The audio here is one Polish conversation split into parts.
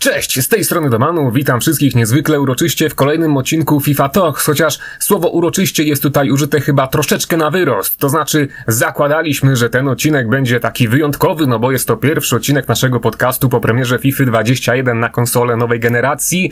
Cześć, z tej strony Domanu, witam wszystkich niezwykle uroczyście w kolejnym odcinku FIFA Talks, chociaż słowo uroczyście jest tutaj użyte chyba troszeczkę na wyrost, to znaczy zakładaliśmy, że ten odcinek będzie taki wyjątkowy, no bo jest to pierwszy odcinek naszego podcastu po premierze FIFA 21 na konsolę nowej generacji,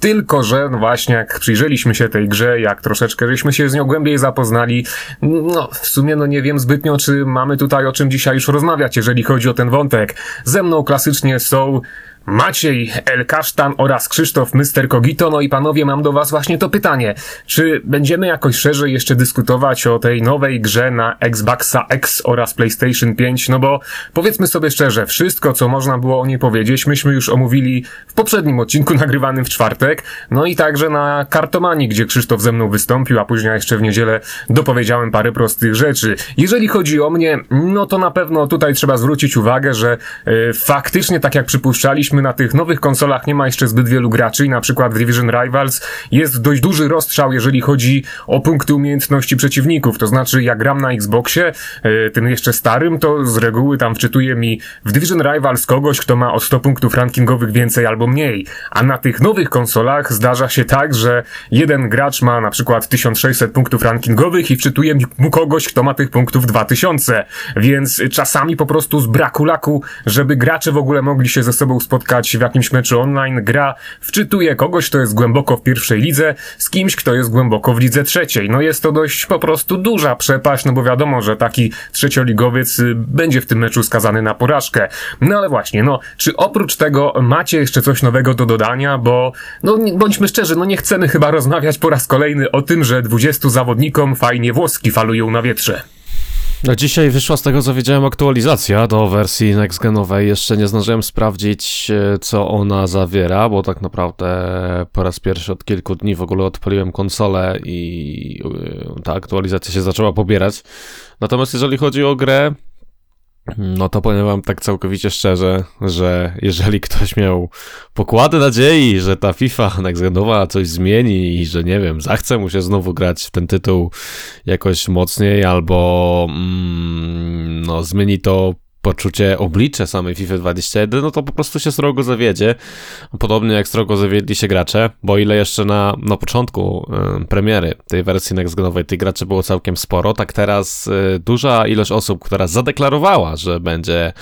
tylko że no właśnie jak przyjrzeliśmy się tej grze, jak troszeczkę żeśmy się z nią głębiej zapoznali, no w sumie no nie wiem zbytnio, czy mamy tutaj o czym dzisiaj już rozmawiać, jeżeli chodzi o ten wątek. Ze mną klasycznie są Maciej El Kasztan oraz Krzysztof Mr. Kogito. No i panowie, mam do was właśnie to pytanie. Czy będziemy jakoś szerzej jeszcze dyskutować o tej nowej grze na Xboxa X oraz PlayStation 5? No bo powiedzmy sobie szczerze, wszystko co można było o niej powiedzieć, myśmy już omówili w poprzednim odcinku nagrywanym w czwartek. No i także na Kartomanii, gdzie Krzysztof ze mną wystąpił, a później jeszcze w niedzielę dopowiedziałem parę prostych rzeczy. Jeżeli chodzi o mnie, no to na pewno tutaj trzeba zwrócić uwagę, że yy, faktycznie tak jak przypuszczaliśmy, na tych nowych konsolach nie ma jeszcze zbyt wielu graczy i na przykład w Division Rivals jest dość duży rozstrzał, jeżeli chodzi o punkty umiejętności przeciwników. To znaczy, jak gram na Xboxie, yy, tym jeszcze starym, to z reguły tam wczytuje mi w Division Rivals kogoś, kto ma o 100 punktów rankingowych więcej albo mniej. A na tych nowych konsolach zdarza się tak, że jeden gracz ma na przykład 1600 punktów rankingowych i wczytuje mu kogoś, kto ma tych punktów 2000. Więc czasami po prostu z braku laku, żeby gracze w ogóle mogli się ze sobą spotkać spotkać w jakimś meczu online, gra wczytuje kogoś, kto jest głęboko w pierwszej lidze, z kimś, kto jest głęboko w lidze trzeciej. No jest to dość po prostu duża przepaść, no bo wiadomo, że taki trzecioligowiec y, będzie w tym meczu skazany na porażkę. No ale właśnie, no, czy oprócz tego macie jeszcze coś nowego do dodania, bo, no bądźmy szczerzy, no nie chcemy chyba rozmawiać po raz kolejny o tym, że 20 zawodnikom fajnie włoski falują na wietrze. Dzisiaj wyszła z tego co wiedziałem aktualizacja do wersji nextgenowej. Jeszcze nie zdążyłem sprawdzić e, co ona zawiera, bo tak naprawdę po raz pierwszy od kilku dni w ogóle odpaliłem konsolę i e, ta aktualizacja się zaczęła pobierać. Natomiast jeżeli chodzi o grę, no to powiem wam tak całkowicie szczerze, że jeżeli ktoś miał pokłady nadziei, że ta FIFA nextgenowa coś zmieni i że nie wiem, zachce mu się znowu grać w ten tytuł jakoś mocniej albo mm, no zmieni to poczucie oblicze samej FIFA 21, no to po prostu się srogo zawiedzie. Podobnie jak srogo zawiedli się gracze, bo ile jeszcze na, na początku y, premiery tej wersji nextgenowej tych graczy było całkiem sporo, tak teraz y, duża ilość osób, która zadeklarowała, że będzie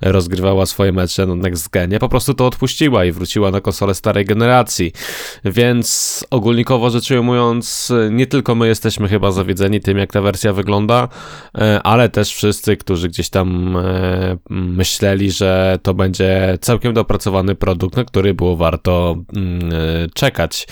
rozgrywała swoje mecze na nextgenie, po prostu to odpuściła i wróciła na konsolę starej generacji. Więc ogólnikowo rzecz ujmując, nie tylko my jesteśmy chyba zawiedzeni tym, jak ta wersja wygląda, y, ale też wszyscy, którzy gdzieś tam myśleli, że to będzie całkiem dopracowany produkt, na który było warto mm, czekać.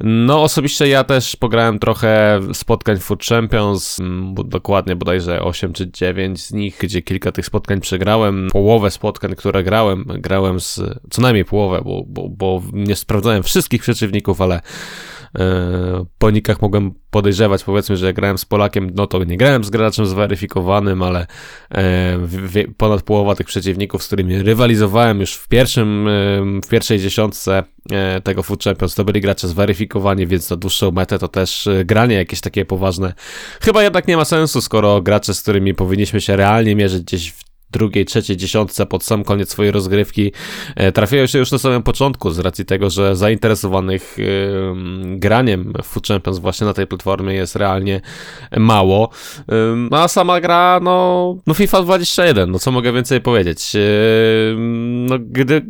No, osobiście ja też pograłem trochę spotkań Food Champions, mm, dokładnie bodajże 8 czy 9 z nich, gdzie kilka tych spotkań przegrałem. Połowę spotkań, które grałem, grałem z co najmniej połowę, bo, bo, bo nie sprawdzałem wszystkich przeciwników, ale po nikach mogłem podejrzewać, powiedzmy, że grałem z Polakiem, no to nie grałem z graczem zweryfikowanym, ale e, ponad połowa tych przeciwników, z którymi rywalizowałem już w pierwszym, e, w pierwszej dziesiątce tego Food Champions, to byli gracze zweryfikowani, więc na dłuższą metę to też granie jakieś takie poważne. Chyba jednak nie ma sensu, skoro gracze, z którymi powinniśmy się realnie mierzyć gdzieś w drugiej, trzeciej dziesiątce pod sam koniec swojej rozgrywki e, trafiają się już na samym początku z racji tego, że zainteresowanych graniem w Food Champions właśnie na tej platformie jest realnie mało. A sama gra, no, no FIFA 21, no co mogę więcej powiedzieć. No gdy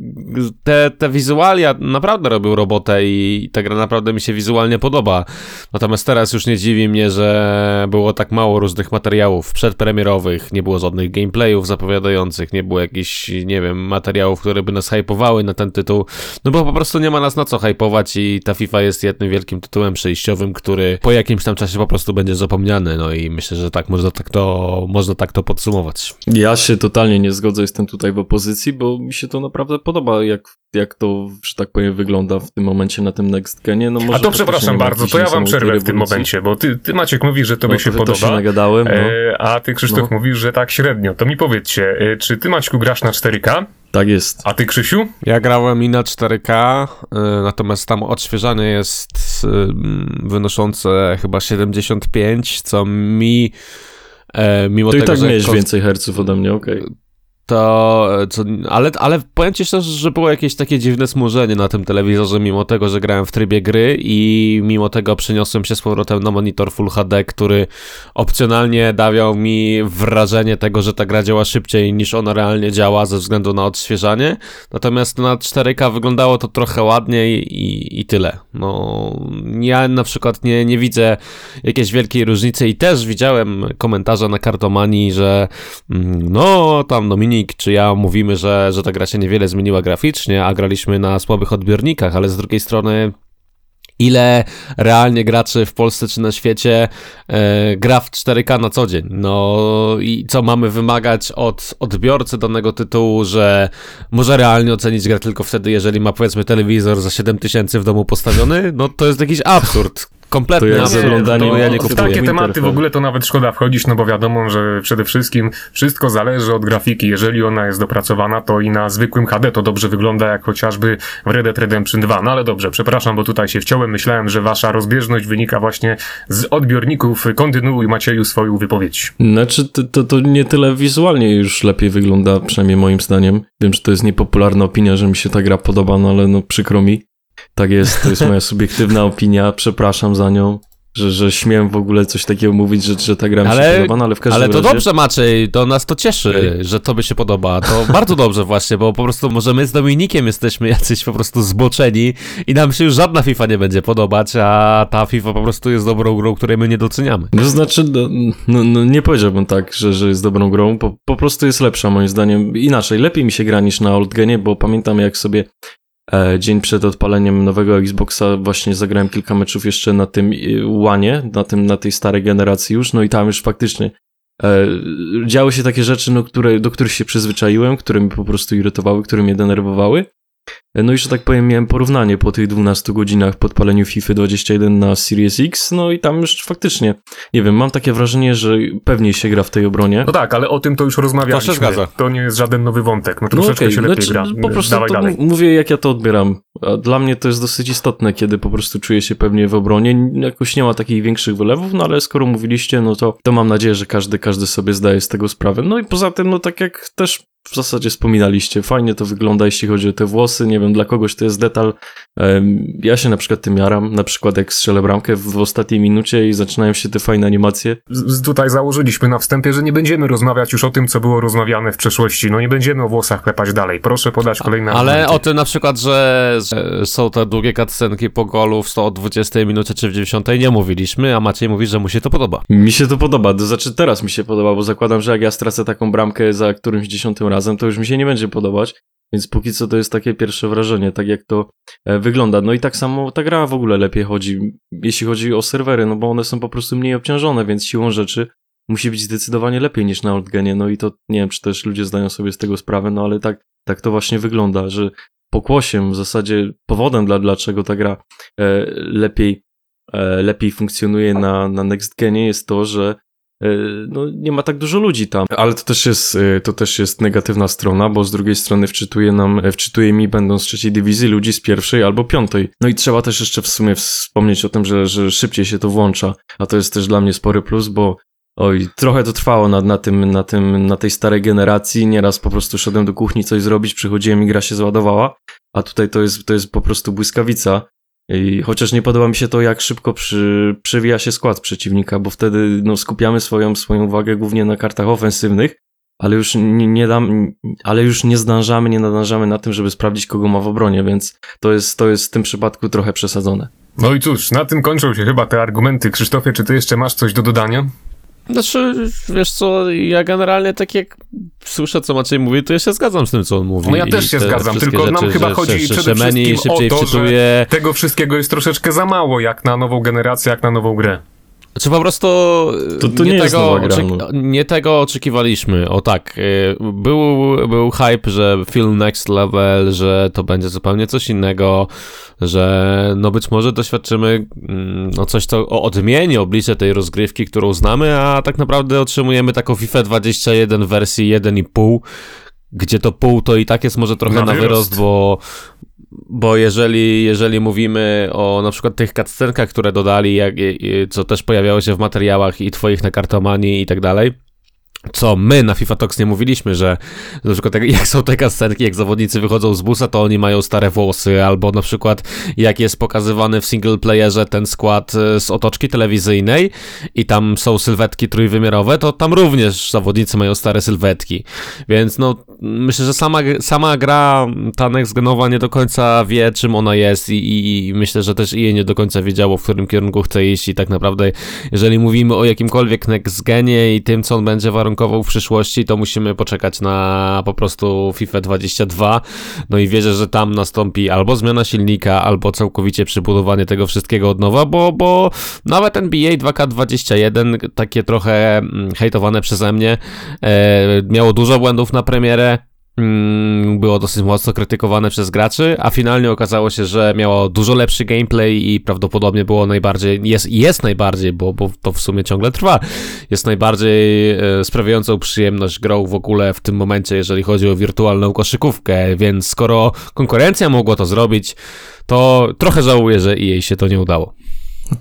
te, te wizualia naprawdę robią robotę i ta gra naprawdę mi się wizualnie podoba. Natomiast teraz już nie dziwi mnie, że było tak mało różnych materiałów przedpremierowych, nie było żadnych gameplayów zapowiedzianych zapowiadających, nie było jakichś, nie wiem, materiałów, które by nas hypowały na ten tytuł, no bo po prostu nie ma nas na co hypować i ta FIFA jest jednym wielkim tytułem przejściowym, który po jakimś tam czasie po prostu będzie zapomniany, no i myślę, że tak można tak to, można tak to podsumować. Ja się totalnie nie zgodzę, jestem tutaj w opozycji, bo mi się to naprawdę podoba, jak, jak to, że tak powiem, wygląda w tym momencie na tym Next Genie. No może A to przepraszam bardzo, to ja wam przerwę w tym momencie, bo ty, ty Maciek mówisz, że to no, by się podoba, się nagadałem, no. e, a ty Krzysztof no. mówisz, że tak średnio. To mi powiedzcie, Y, czy ty Maćku grasz na 4K? Tak jest. A ty Krzysiu? Ja grałem i na 4K, y, natomiast tam odświeżanie jest y, wynoszące chyba 75, co mi e, mimo to tego, i tak miałeś więcej herców ode mnie, okej. Okay to, co, ale, ale powiem ci szczerze, że było jakieś takie dziwne smużenie na tym telewizorze, mimo tego, że grałem w trybie gry i mimo tego przeniosłem się z powrotem na monitor Full HD, który opcjonalnie dawał mi wrażenie tego, że ta gra działa szybciej niż ona realnie działa ze względu na odświeżanie. Natomiast na 4K wyglądało to trochę ładniej i, i tyle. No, ja na przykład nie, nie widzę jakiejś wielkiej różnicy i też widziałem komentarze na kartomanii, że mm, no, tam Dominik czy ja mówimy, że, że ta gra się niewiele zmieniła graficznie, a graliśmy na słabych odbiornikach, ale z drugiej strony ile realnie graczy w Polsce czy na świecie e, gra w 4K na co dzień. No i co mamy wymagać od odbiorcy danego tytułu, że może realnie ocenić grę tylko wtedy, jeżeli ma powiedzmy telewizor za 7000 w domu postawiony, no to jest jakiś absurd. Kompletnie To absurd, zaglądanie którego ja nie w takie tematy w ogóle to nawet szkoda wchodzić, no bo wiadomo, że przede wszystkim wszystko zależy od grafiki. Jeżeli ona jest dopracowana, to i na zwykłym HD to dobrze wygląda, jak chociażby w Red Dead Redemption 2. No ale dobrze, przepraszam, bo tutaj się wciąłem. Myślałem, że wasza rozbieżność wynika właśnie z odbiorników. Kontynuuj Macieju swoją wypowiedź. Znaczy, to, to, to nie tyle wizualnie już lepiej wygląda, przynajmniej moim zdaniem. Wiem, że to jest niepopularna opinia, że mi się ta gra podoba, no ale no przykro mi. Tak jest, to jest moja subiektywna opinia, przepraszam za nią, że, że śmiem w ogóle coś takiego mówić, że, że ta gra mi się Ale- podoba, no ale w każdym Ale to razie... dobrze, Maciej, to nas to cieszy, Okej. że tobie się podoba. To bardzo dobrze właśnie, bo po prostu może my z Dominikiem jesteśmy jacyś po prostu zboczeni i nam się już żadna FIFA nie będzie podobać, a ta FIFA po prostu jest dobrą grą, której my nie doceniamy. To znaczy, no, no, no nie powiedziałbym tak, że, że jest dobrą grą, po, po prostu jest lepsza moim zdaniem. Inaczej, lepiej mi się gra niż na Oldgenie, bo pamiętam jak sobie dzień przed odpaleniem nowego Xboxa właśnie zagrałem kilka meczów jeszcze na tym e, One, na, tym, na tej starej generacji już, no i tam już faktycznie e, działy się takie rzeczy, no, które, do których się przyzwyczaiłem, które mnie po prostu irytowały, które mnie denerwowały. No i że tak powiem, miałem porównanie po tych 12 godzinach po odpaleniu FIFA 21 na Series X, no i tam już faktycznie, nie wiem, mam takie wrażenie, że pewniej się gra w tej obronie. No tak, ale o tym to już rozmawialiśmy. To się zgadza. To nie jest żaden nowy wątek. No troszeczkę okej, się lepiej znaczy, gra. Po prostu Dawaj to dalej. mówię, jak ja to odbieram. A Dla mnie to jest dosyć istotne, kiedy po prostu czuję się pewnie w obronie. Jakoś nie ma takich większych wylewów, no ale skoro mówiliście, no to, to mam nadzieję, że każdy, każdy sobie zdaje z tego sprawę. No i poza tym, no tak jak też w zasadzie wspominaliście, fajnie to wygląda, jeśli chodzi o te włosy. Nie wiem, dla kogoś to jest detal. Ja się na przykład tym jaram, na przykład jak strzelę bramkę w, ostatniej minucie i zaczynają się te fajne animacje. Z- z- Tutaj założyliśmy na wstępie, że nie będziemy rozmawiać już o tym, co było rozmawiane w przeszłości. No nie będziemy o włosach klepać dalej. Proszę podać kolejne Ale argumenty. o tym na przykład, że, że są te długie cutscenki po golu w 120 minucie czy w 90 nie mówiliśmy, a Maciej mówi, że mu się to podoba. Mi się to podoba, to znaczy teraz mi się podoba, bo zakładam, że jak ja stracę taką bramkę za którymś dziesiątym razem, to już mi się nie będzie podobać, więc póki co to jest takie pierwsze wrażenie, tak jak to e, wygląda. No i tak samo ta gra w ogóle lepiej chodzi, jeśli chodzi o serwery, no bo one są po prostu mniej obciążone, więc siłą rzeczy musi być zdecydowanie lepiej niż na Oldgenie, no i to nie wiem, czy też ludzie zdają sobie z tego sprawę, no ale tak, tak to właśnie wygląda, że pokłosiem, w zasadzie powodem, dla, dlaczego ta gra e, lepiej e, lepiej funkcjonuje na, na Next Genie jest to, że no, nie ma tak dużo ludzi tam. Ale to też jest, e, to też jest negatywna strona, bo z drugiej strony wczytuje nam, e, wczytuje mi będąc z trzeciej dywizji ludzi z pierwszej albo piątej. No i trzeba też jeszcze w sumie wspomnieć o tym, że, że szybciej się to włącza, a to jest też dla mnie spory plus, bo Oj, trochę to trwało na, na, tym, na, tym, na tej starej generacji. Nieraz po prostu szedłem do kuchni coś zrobić, przychodziłem i gra się załadowała, a tutaj to jest, to jest po prostu błyskawica. I chociaż nie podoba mi się to, jak szybko przy, przewija się skład przeciwnika, bo wtedy no, skupiamy swoją, swoją uwagę głównie na kartach ofensywnych, ale już nie, nie dam, ale już nie zdążamy, nie nadążamy na tym, żeby sprawdzić, kogo ma w obronie, więc to jest, to jest w tym przypadku trochę przesadzone. No i cóż, na tym kończą się chyba te argumenty. Krzysztofie, czy ty jeszcze masz coś do dodania? Znaczy, wiesz co, ja generalnie tak jak słyszę, co Maciej mówi, to ja się zgadzam z tym, co on mówi. No ja też się te zgadzam, tylko nam rzeczy, chyba że- chodzi że- przede wszystkim o to, wczytuje. że tego wszystkiego jest troszeczkę za mało, jak na nową generację, jak na nową grę. Czy po prostu To- to nie jest tego, oczek- no. nie tego oczekiwaliśmy. O tak, y, był, był hype, że film Next Level, że to będzie zupełnie coś innego, że no być może doświadczymy mm, no coś, co odmieni oblicze tej rozgrywki, którą znamy, a tak naprawdę otrzymujemy taką FIFA 21 w wersji 1,5, gdzie to pół to i tak jest może trochę Na na, wyrost, bo bo jeżeli, jeżeli mówimy o na przykład tych cutscenkach, które dodali, jak, co też pojawiało się w materiałach i twoich na kartomanii i tak dalej, co my na FIFA Talks nie mówiliśmy, że na przykład jak, są te kasetki, jak zawodnicy wychodzą z busa, to oni mają stare włosy, albo na przykład jak jest pokazywany w single playerze ten skład e, z otoczki telewizyjnej i tam są sylwetki trójwymiarowe, to tam również zawodnicy mają stare sylwetki. Więc no, myślę, że sama, sama gra, ta next genowa nie do końca wie, czym ona jest i, i, myślę, że też jej nie do końca wiedziało, w którym kierunku chce iść i tak naprawdę, jeżeli mówimy o jakimkolwiek next genie i tym, co on będzie warunkował w przyszłości, to musimy poczekać na po prostu FIFA 22, no i wierzę, że tam nastąpi albo zmiana silnika, albo całkowicie przybudowanie tego wszystkiego od nowa, bo, bo nawet NBA 2K21, takie trochę mm, hejtowane przeze mnie, e, miało dużo błędów na premierę, było dosyć mocno krytykowane przez graczy, a finalnie okazało się, że miało dużo lepszy gameplay i prawdopodobnie było najbardziej, jest, jest najbardziej, bo, bo to w sumie ciągle trwa, jest najbardziej e, sprawiającą przyjemność grą w ogóle w tym momencie, jeżeli chodzi o wirtualną koszykówkę, więc skoro konkurencja mogła to zrobić, to trochę żałuję, że jej się to nie udało.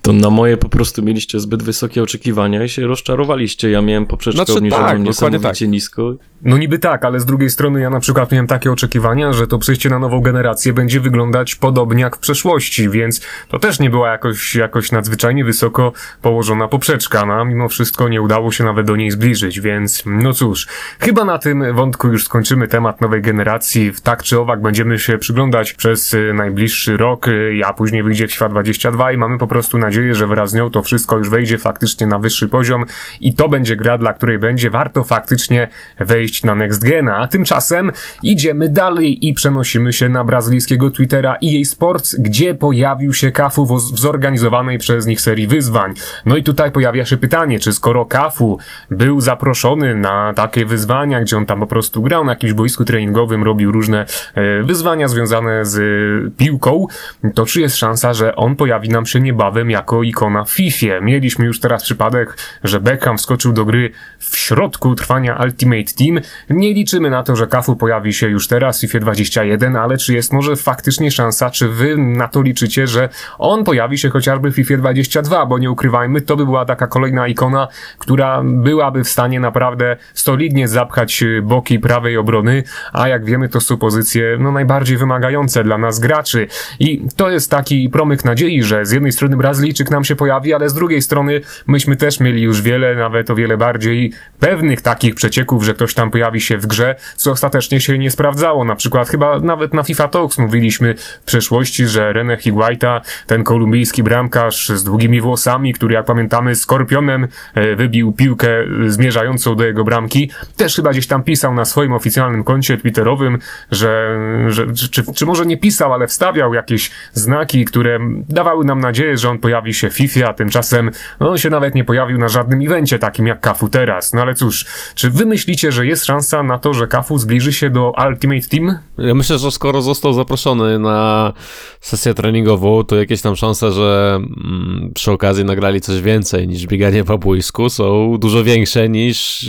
To na moje po prostu mieliście zbyt wysokie oczekiwania i się rozczarowaliście. Ja miałem poprzeczkę Znaczy, obniżoną tak, niesamowicie tak. nisko. No niby tak, ale z drugiej strony ja na przykład miałem takie oczekiwania, że to przejście na nową generację będzie wyglądać podobnie jak w przeszłości, więc to też nie była jakoś, jakoś nadzwyczajnie wysoko położona poprzeczka, no a mimo wszystko nie udało się nawet do niej zbliżyć, więc no cóż, chyba na tym wątku już skończymy temat nowej generacji. W tak czy owak będziemy się przyglądać przez y, najbliższy rok, y, a później wyjdzie FIFA 22 i mamy po prostu nadzieję, że wraz z nią to wszystko już wejdzie faktycznie na wyższy poziom i to będzie gra, dla której będzie warto faktycznie wejść na Next Gena. A tymczasem idziemy dalej i przenosimy się na brazylijskiego Twittera EA Sports, gdzie pojawił się Kafu w w zorganizowanej przez nich serii wyzwań. No i tutaj pojawia się pytanie, czy skoro Kafu był zaproszony na takie wyzwania, gdzie on tam po prostu grał na jakimś boisku treningowym, robił różne e, wyzwania związane z e, piłką, to czy jest szansa, że on pojawi nam się niebawem jako ikona w FIFA? Mieliśmy już teraz przypadek, że Beckham wskoczył do gry w środku trwania Ultimate Team. Nie liczymy na to, że Kafu pojawi się już teraz w FIFA 21, ale czy jest może faktycznie szansa, czy wy na to liczycie, że on pojawi się chociażby w FIFA 22, bo nie ukrywajmy, to by była taka kolejna ikona, która byłaby w stanie naprawdę solidnie zapchać boki prawej obrony, a jak wiemy, to są pozycje no, najbardziej wymagające dla nas graczy. I to jest taki promyk nadziei, że z jednej strony Brazylijczyk nam się pojawi, ale z drugiej strony myśmy też mieli już wiele, nawet o wiele bardziej pewnych takich przecieków, że ktoś tam pojawi się w grze, co ostatecznie się nie sprawdzało. Na przykład chyba nawet na FIFA Talks mówiliśmy w przeszłości, że René Higuaita, ten kolumbijski bramkarz z długimi włosami, który jak pamiętamy skorpionem e, wybił piłkę zmierzającą do jego bramki, też chyba gdzieś tam pisał na swoim oficjalnym koncie twitterowym, że, że czy, czy może nie pisał, ale wstawiał jakieś znaki, które dawały nam nadzieję, że on pojawi się FIFA, a tymczasem no, on się nawet nie pojawił na żadnym evencie takim jak Kafu teraz. No ale cóż, czy wy myślicie, że jest szansa na to, że Kafu zbliży się do Ultimate Team? Ja myślę, że skoro został zaproszony na sesję treningową, to jakieś tam szanse, że mm, przy okazji nagrali coś więcej niż bieganie po boisku są dużo większe niż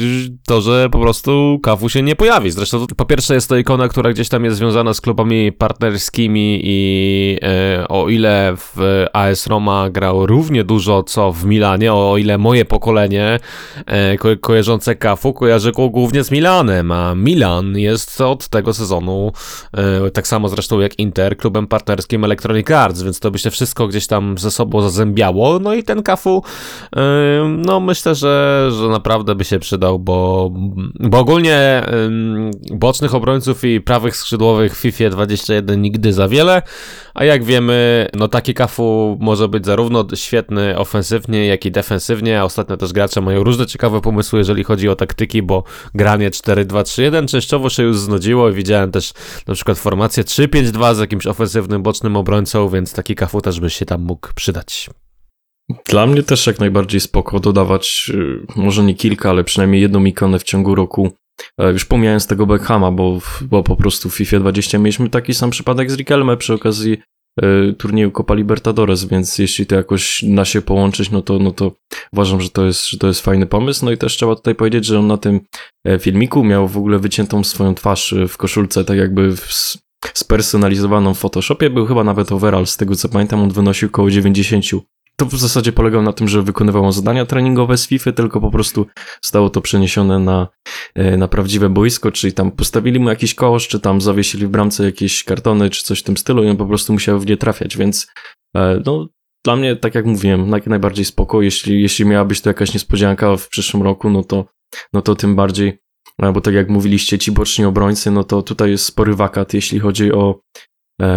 to, że po prostu Kafu się nie pojawi. Zresztą po pierwsze jest to ikona, która gdzieś tam jest związana z klubami partnerskimi i e, o ile w AS Roma grał równie dużo co w Milanie, o ile moje pokolenie e, ko kojarzące Kafu kojarzy go głównie z Milanem, a Milan jest od tego sezonu, e, tak samo zresztą jak Inter, klubem partnerskim Electronic Arts, więc to by się wszystko gdzieś tam ze sobą zazębiało, no i ten Kafu, e, no myślę, że, że naprawdę by się przydał, bo, bo ogólnie bocznych obrońców i prawych skrzydłowych w FIFA 21 nigdy za wiele, a jak wiemy, no taki Kafu może być zarówno świetny ofensywnie, jak i defensywnie, a ostatnio też gracze mają różne ciekawe pomysły, jeżeli chodzi o taktyki, bo granie 4-2-3-1 częściowo się już znudziło i widziałem też na przykład formację 3-5-2 z jakimś ofensywnym bocznym obrońcą, więc taki Kafu też by się tam mógł przydać. Dla mnie też jak najbardziej spoko dodawać, y, może nie kilka, ale przynajmniej jedną ikonę w ciągu roku. E, Już pomijając tego Beckhama, bo, bo po prostu w FIFA 20 mieliśmy taki sam przypadek z Riquelme przy okazji turnieju Copa Libertadores, więc jeśli to jakoś da się połączyć, no to, no to uważam, że to, jest, że to jest fajny pomysł. No i też trzeba tutaj powiedzieć, że on na tym e, filmiku miał w ogóle wyciętą swoją twarz e, w koszulce, tak jakby w, spersonalizowaną w Photoshopie. Był chyba nawet overall, z tego co pamiętam, on wynosił około 90 to w zasadzie polegało na tym, że wykonywało zadania treningowe z FIFA, tylko po prostu zostało to przeniesione na, e, na prawdziwe boisko, czyli tam postawili mu jakiś kosz, czy tam zawiesili w bramce jakieś kartony, czy coś w tym stylu i on po prostu musiał w nie trafiać, więc e, no, dla mnie, tak jak mówiłem, jak najbardziej spoko. Jeśli, jeśli miała być to jakaś niespodzianka w przyszłym roku, no to, no to tym bardziej, bo tak jak mówiliście, ci boczni obrońcy, no to tutaj jest spory wakat, jeśli chodzi o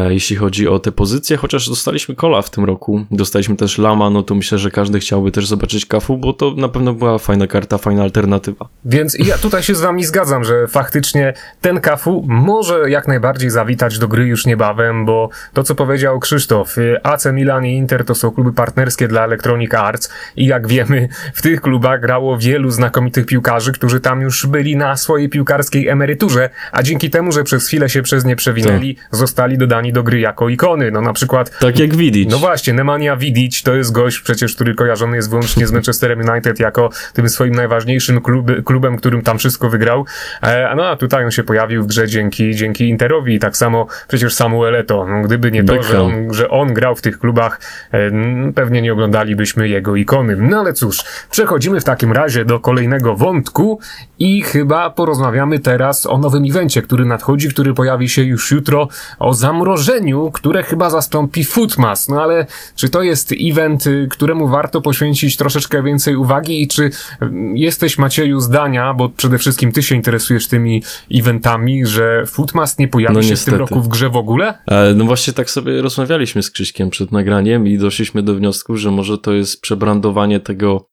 jeśli chodzi o te pozycje, chociaż dostaliśmy Kola w tym roku, dostaliśmy też Lama, no to myślę, że każdy chciałby też zobaczyć Kafu, bo to na pewno była fajna karta, fajna alternatywa. Więc ja tutaj się z wami zgadzam, że faktycznie ten Kafu może jak najbardziej zawitać do gry już niebawem, bo to co powiedział Krzysztof, y, AC Milan i Inter to są kluby partnerskie dla Electronic Arts i jak wiemy, w tych klubach grało wielu znakomitych piłkarzy, którzy tam już byli na swojej piłkarskiej emeryturze, a dzięki temu, że przez chwilę się przez nie przewinęli, zostali dodani do gry jako ikony. No na przykład Tak jak widzieć. no właśnie, Nemanja Vidic to jest gość przecież, który kojarzony jest wyłącznie z Manchesterem United jako tym swoim najważniejszym kluby, klubem, którym tam wszystko wygrał. E, no a tutaj on się pojawił w grze dzięki, dzięki Interowi. Tak samo przecież Samuel Eto'o. No, gdyby nie to, że on, że on grał w tych klubach, e, pewnie nie oglądalibyśmy jego ikony. No ale cóż, przechodzimy w takim razie do kolejnego wątku i chyba porozmawiamy teraz o nowym evencie, który nadchodzi, który pojawi się już jutro, o zamrożeniu, które chyba zastąpi Footmas. No ale czy to jest event, y, któremu warto poświęcić troszeczkę więcej uwagi i czy mm, jesteś Macieju zdania, bo przede wszystkim ty się interesujesz tymi eventami, że Footmas nie pojawi No się w niestety. tym roku w grze w ogóle? E, No właśnie tak sobie rozmawialiśmy z Krzyśkiem przed nagraniem i doszliśmy do wniosku, że może to jest przebrandowanie tego,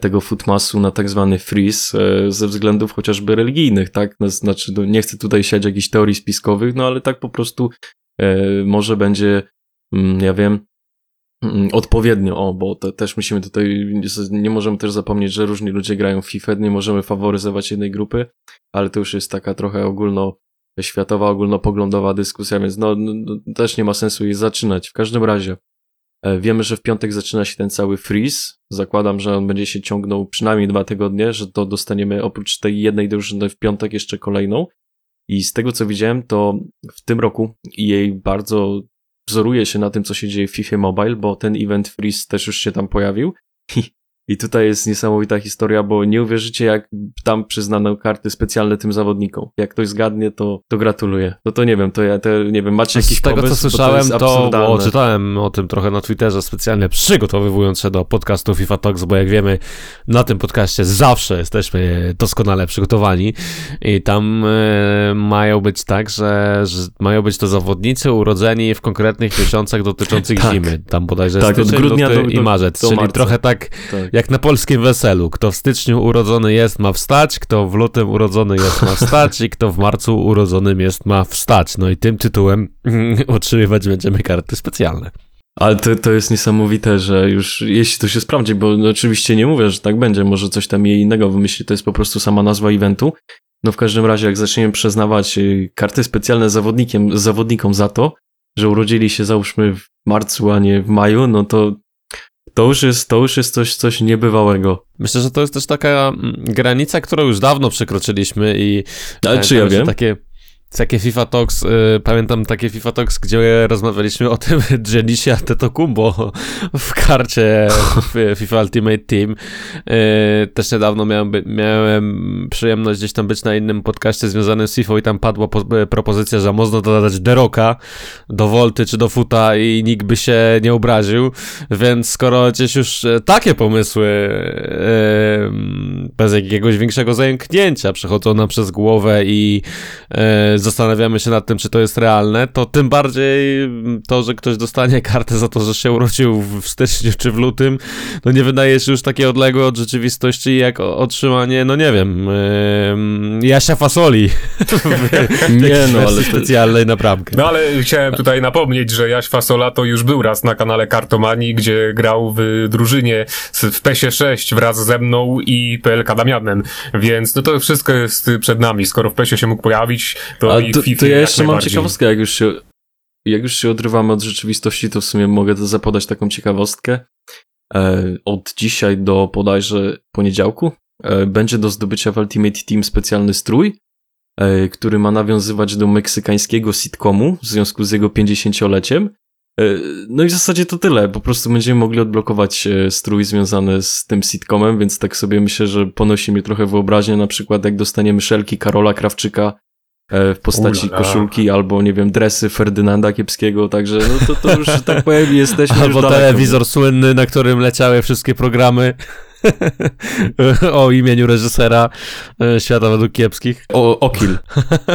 tego footmasu na tak zwany freeze e, ze względów chociażby religijnych, tak? No, Znaczy, no, nie chcę tutaj siać jakichś teorii spiskowych, no ale tak po prostu e, może będzie, mm, ja wiem, mm, odpowiednio, o, bo też musimy tutaj, nie- możemy też zapomnieć, że różni ludzie grają w FIFA, nie możemy faworyzować jednej grupy, ale to już jest taka trochę ogólno światowa, ogólnopoglądowa dyskusja, więc no, no, no też nie ma sensu jej zaczynać. W każdym razie e, wiemy, że w piątek zaczyna się ten cały freeze. Zakładam, że on będzie się ciągnął przynajmniej dwa tygodnie, że to dostaniemy oprócz tej jednej drużyny w piątek jeszcze kolejną. I z tego co widziałem, to w tym roku jej bardzo wzoruje się na tym, co się dzieje w FIFA Mobile, bo ten event freeze też już się tam pojawił. I tutaj jest niesamowita historia, bo nie uwierzycie, jak tam przyznano karty specjalne tym zawodnikom. Jak ktoś zgadnie, to, to gratuluję. No to nie wiem, to ja te, nie wiem, macie jakiś Z tego pomysł? co słyszałem, jest to, bo czytałem o tym trochę na Twitterze specjalnie przygotowywując się do podcastu FIFA Talks, bo jak wiemy, na tym podcaście zawsze jesteśmy doskonale przygotowani i tam e, mają być tak, że, że mają być to zawodnicy urodzeni w konkretnych miesiącach dotyczących Tak. zimy. Tam bodajże Tak, od styczeń, grudnia luty do- i do- marzec, do czyli marca. trochę tak Tak. Jak na polskim weselu. Kto w styczniu urodzony jest, ma wstać, kto w lutym urodzony jest, ma wstać i kto w marcu urodzonym jest, ma wstać. No i tym tytułem otrzymywać będziemy karty specjalne. Ale to, to jest niesamowite, że już jeśli to się sprawdzi, bo no oczywiście nie mówię, że tak będzie, może coś tam jej innego wymyśli, to jest po prostu sama nazwa eventu. No w każdym razie, jak zaczniemy przyznawać y, karty specjalne zawodnikiem, zawodnikom za to, że urodzili się załóżmy w marcu, a nie w maju, no to to już jest, to już jest coś, coś niebywałego. Myślę, że to jest też taka mm, granica, którą już dawno przekroczyliśmy i Ale czy ja wiem? Takie, takie FIFA Talks, y, pamiętam takie FIFA Talks, gdzie rozmawialiśmy o tym Jenisie Antetokumbo w karcie w FIFA Ultimate Team. Y, też niedawno miałem, miałem przyjemność gdzieś tam być na innym podcaście związanym z FIFA i tam padła po, y, propozycja, że można dodać Deroka do Volty czy do Futa i nikt by się nie obraził, więc skoro gdzieś już e, takie pomysły e, bez jakiegoś większego zająknięcia przechodzą nam przez głowę i zastanawiamy się nad tym, czy to jest realne, to tym bardziej to, że ktoś dostanie kartę za to, że się urodził w styczniu czy w lutym, no nie wydaje się już takie odległe od rzeczywistości, jak otrzymanie, no nie wiem, e, Jasia Fasoli Nie, no, ale specjalnej na bramkę. No ale chciałem tutaj napomnieć, że Jaś Fasola to już był raz na kanale Kartomanii, gdzie grał w drużynie w PESie 6 wraz ze mną i PLK Damianem, więc no to wszystko jest przed nami. Skoro w PESie się mógł pojawić, to A i to, FIFA to ja jeszcze mam ciekawostkę, jak już się, jak już się odrywamy od rzeczywistości, to w sumie mogę to zapodać taką ciekawostkę. E, od dzisiaj do bodajże poniedziałku e, będzie do zdobycia w Ultimate Team specjalny strój, e, który ma nawiązywać do meksykańskiego sitcomu w związku z jego 50-leciem. E, No i w zasadzie to tyle. Po prostu będziemy mogli odblokować strój związany z tym sitcomem, więc tak sobie myślę, że ponosi mnie trochę wyobraźnię, na przykład jak dostaniemy szelki Karola Krawczyka w postaci Ulala. koszulki albo, nie wiem, dresy Ferdynanda Kiepskiego, także no to, to już, tak powiem, jesteśmy Albo daleko. telewizor słynny, na którym leciały wszystkie programy o imieniu reżysera e, Świata według kiepskich. O, Okil.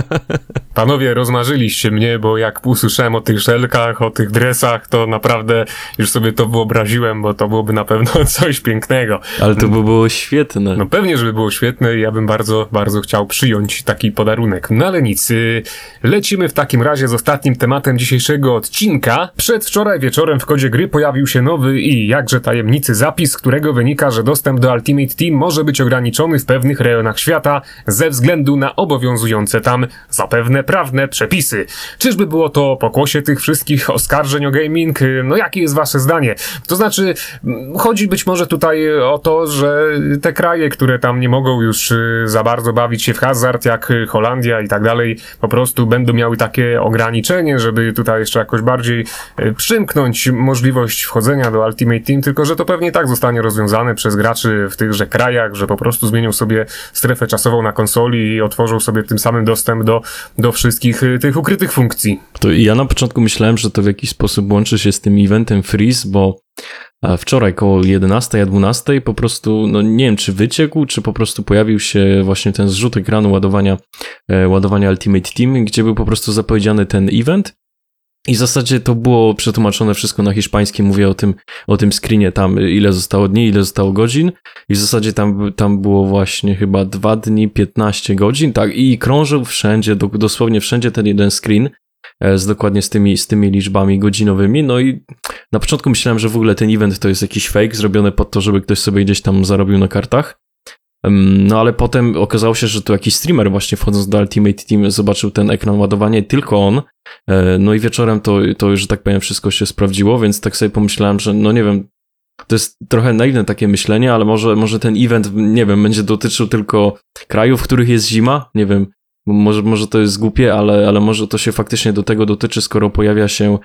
Panowie, rozmarzyliście mnie, bo jak usłyszałem o tych szelkach, o tych dresach, to naprawdę już sobie to wyobraziłem, bo to byłoby na pewno coś pięknego. Ale to by było świetne. No pewnie, żeby było świetne i ja bym bardzo, bardzo chciał przyjąć taki podarunek. No ale nic, yy, lecimy w takim razie z ostatnim tematem dzisiejszego odcinka. Przedwczoraj wieczorem w kodzie gry pojawił się nowy i jakże tajemnicy zapis, z którego wynika, że dostęp do Ultimate Team może być ograniczony w pewnych rejonach świata ze względu na obowiązujące tam zapewne prawne przepisy. Czyżby było to pokłosie tych wszystkich oskarżeń o gaming? No jakie jest wasze zdanie? To znaczy, mm, chodzi być może tutaj o to, że te kraje, które tam nie mogą już y, za bardzo bawić się w hazard, jak Holandia i tak dalej, po prostu będą miały takie ograniczenie, żeby tutaj jeszcze jakoś bardziej y, przymknąć możliwość wchodzenia do Ultimate Team, tylko że to pewnie tak zostanie rozwiązane przez graczy w tychże krajach, że po prostu zmienią sobie strefę czasową na konsoli i otworzą sobie tym samym dostęp do, do wszystkich y, tych ukrytych funkcji. To ja na początku myślałem, że to w jakiś sposób łączy się z tym eventem Freeze, bo e, wczoraj koło 11, a 12 po prostu, no nie wiem, czy wyciekł, czy po prostu pojawił się właśnie ten zrzut ekranu ładowania, e, ładowania Ultimate Team, gdzie był po prostu zapowiedziany ten event. I w zasadzie to było przetłumaczone wszystko na hiszpański, mówię o tym, o tym screenie tam, ile zostało dni, ile zostało godzin. I w zasadzie tam, tam było właśnie chyba 2 dni, 15 godzin, tak, i krążył wszędzie, do, dosłownie wszędzie ten jeden screen e, z dokładnie z tymi, z tymi liczbami godzinowymi. No i na początku myślałem, że w ogóle ten event to jest jakiś fake zrobiony pod to, żeby ktoś sobie gdzieś tam zarobił na kartach. No ale potem okazało się, że to jakiś streamer właśnie wchodząc do Ultimate Team zobaczył ten ekran ładowania i tylko on. E, No i wieczorem to, to już, że tak powiem, wszystko się sprawdziło, więc tak sobie pomyślałem, że no nie wiem, to jest trochę naiwne takie myślenie, ale może, może ten event, nie wiem, będzie dotyczył tylko krajów, w których jest zima, nie wiem, może, może to jest głupie, ale, ale może to się faktycznie do tego dotyczy, skoro pojawia się e,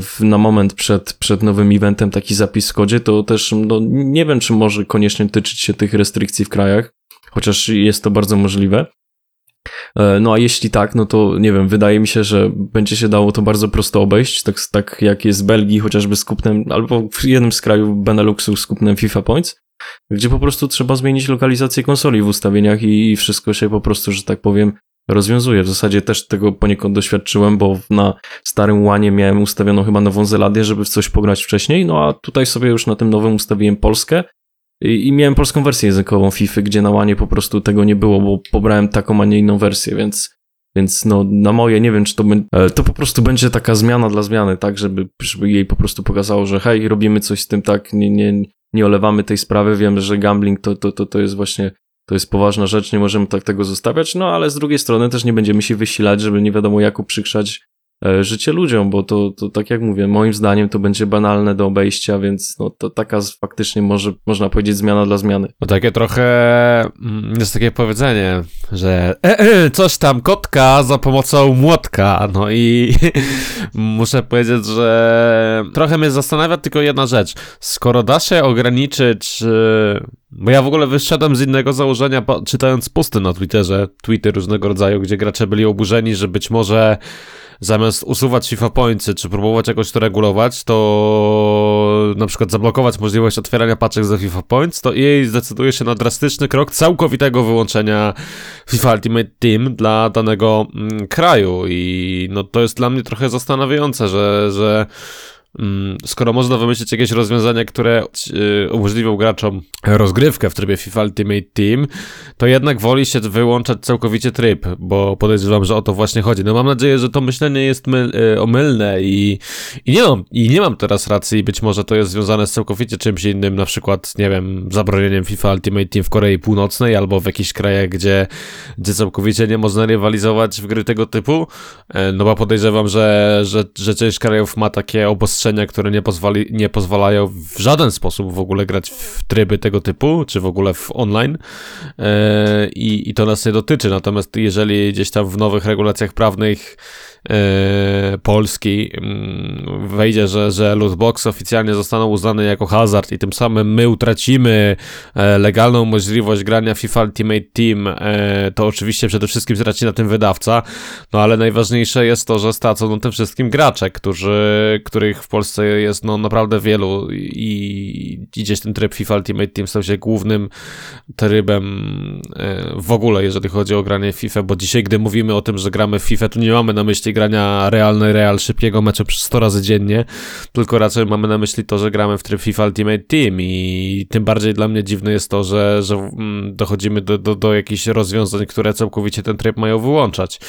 w, na moment przed, przed nowym eventem taki zapis w kodzie, to też no, nie wiem, czy może koniecznie dotyczyć się tych restrykcji w krajach, chociaż jest to bardzo możliwe. E, No a jeśli tak, no to nie wiem, wydaje mi się, że będzie się dało to bardzo prosto obejść, tak, tak jak jest w Belgii chociażby z kupnem, albo w jednym z krajów Beneluxu z kupnem FIFA Points, gdzie po prostu trzeba zmienić lokalizację konsoli w ustawieniach i wszystko się po prostu, że tak powiem, rozwiązuje. W zasadzie też tego poniekąd doświadczyłem, bo na starym łanie miałem ustawioną chyba Nową Zelandię, żeby w coś pograć wcześniej, no a tutaj sobie już na tym nowym ustawiłem Polskę i, miałem polską wersję językową FIFA, gdzie na łanie po prostu tego nie było, bo pobrałem taką, a nie inną wersję, więc więc no, na moje nie wiem, czy to będzie, to po prostu będzie taka zmiana dla zmiany, tak, żeby, żeby jej po prostu pokazało, że hej, robimy coś z tym, tak, nie, nie, nie olewamy tej sprawy, wiemy, że gambling to, to, to, to jest właśnie, to jest poważna rzecz, nie możemy tak tego zostawiać, no ale z drugiej strony też nie będziemy się wysilać, żeby nie wiadomo jak uprzykrzać życie ludziom, bo to, to tak jak mówię, moim zdaniem to będzie banalne do obejścia, więc no to taka faktycznie może, można powiedzieć zmiana dla zmiany. No takie trochę mm, jest takie powiedzenie, że e, e, coś tam kotka za pomocą młotka. No i muszę powiedzieć, że trochę mnie zastanawia tylko jedna rzecz. Skoro da się ograniczyć. Bo ja w ogóle wyszedłem z innego założenia, czytając posty na Twitterze, tweety różnego rodzaju, gdzie gracze byli oburzeni, że być może zamiast usuwać FIFA Pointsy, czy próbować jakoś to regulować, to na przykład zablokować możliwość otwierania paczek za FIFA Points, to EA zdecyduje się na drastyczny krok całkowitego wyłączenia FIFA Ultimate Team dla danego mm, kraju. I no to jest dla mnie trochę zastanawiające, że, że skoro można wymyślić jakieś rozwiązania, które yy, umożliwią graczom rozgrywkę w trybie FIFA Ultimate Team, to jednak woli się wyłączać całkowicie tryb, bo podejrzewam, że o to właśnie chodzi. No mam nadzieję, że to myślenie jest myl, y, omylne i, i, nie mam, i nie mam teraz racji. Być może to jest związane z całkowicie czymś innym, na przykład, nie wiem, zabronieniem FIFA Ultimate Team w Korei Północnej albo w jakichś krajach, gdzie, gdzie całkowicie nie można rywalizować w gry tego typu. E, No bo podejrzewam, że, że, że część krajów ma takie obostrzenia, które nie, pozwali, nie pozwalają w żaden sposób w ogóle grać w tryby tego typu, czy w ogóle w online. E, I, I to nas nie dotyczy. Natomiast jeżeli gdzieś tam w nowych regulacjach prawnych Polski mm, wejdzie, że, że lootbox oficjalnie zostaną uznane jako hazard i tym samym my utracimy e, legalną możliwość grania FIFA Ultimate Team, e, to oczywiście przede wszystkim straci na tym wydawca, no ale najważniejsze jest to, że stracą na tym wszystkim gracze, którzy, których w Polsce jest no naprawdę wielu i, i gdzieś ten tryb FIFA Ultimate Team stał się głównym trybem e, w ogóle, jeżeli chodzi o granie FIFA, bo dzisiaj, gdy mówimy o tym, że gramy w FIFA, to nie mamy na myśli grania realny real szybkiego meczu przez 100 razy dziennie, tylko raczej mamy na myśli to, że gramy w tryb FIFA Ultimate Team i tym bardziej dla mnie dziwne jest to, że, że mm, dochodzimy do, do, do jakichś rozwiązań, które całkowicie ten tryb mają wyłączać.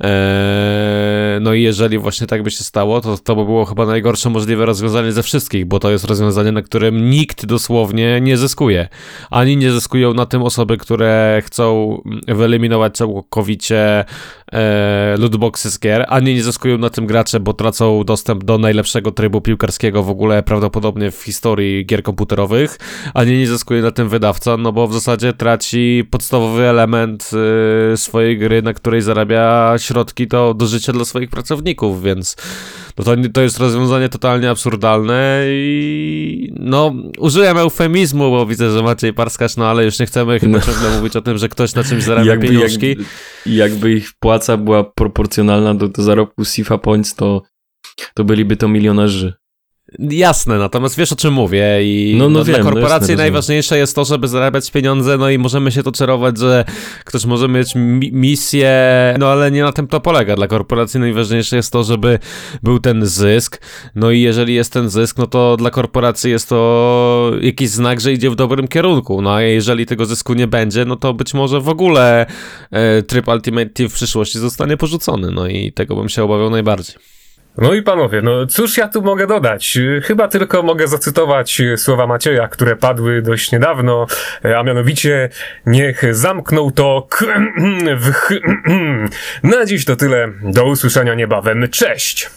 Eee, no i jeżeli właśnie tak by się stało, to to by było chyba najgorsze możliwe rozwiązanie ze wszystkich, bo to jest rozwiązanie, na którym nikt dosłownie nie zyskuje. Ani nie zyskują na tym osoby, które chcą wyeliminować całkowicie e, lootboxy z gier, ani nie zyskują na tym gracze, bo tracą dostęp do najlepszego trybu piłkarskiego w ogóle prawdopodobnie w historii gier komputerowych, ani nie zyskuje na tym wydawca, no bo w zasadzie traci podstawowy element y, swojej gry, na której zarabia środki do, do życia dla swoich pracowników, więc no to, to jest rozwiązanie totalnie absurdalne i no użyłem eufemizmu, bo widzę, że Maciej Parskacz, no ale już nie chcemy chyba No. ciągle mówić o tym, że ktoś na czymś zarabia pieniążki. jakby, jakby ich płaca była proporcjonalna do, do zarobku z FIFA Points, to, to byliby to milionerzy. Jasne, natomiast wiesz o czym mówię i No, no dla wiem, no korporacji rozumiem. najważniejsze jest to, żeby zarabiać pieniądze, no i możemy się to czarować, że ktoś może mieć mi misję, no ale nie na tym to polega. Dla korporacji najważniejsze jest to, żeby był ten zysk, no i jeżeli jest ten zysk, no to dla korporacji jest to jakiś znak, że idzie w dobrym kierunku, no a jeżeli tego zysku nie będzie, no to być może w ogóle e, tryb Ultimate Team w przyszłości zostanie porzucony, no i tego bym się obawiał najbardziej. No i panowie, no cóż ja tu mogę dodać? Chyba tylko mogę zacytować słowa Macieja, które padły dość niedawno, a mianowicie niech zamknął to k- w ch- Na dziś to tyle. Do usłyszenia niebawem. Cześć!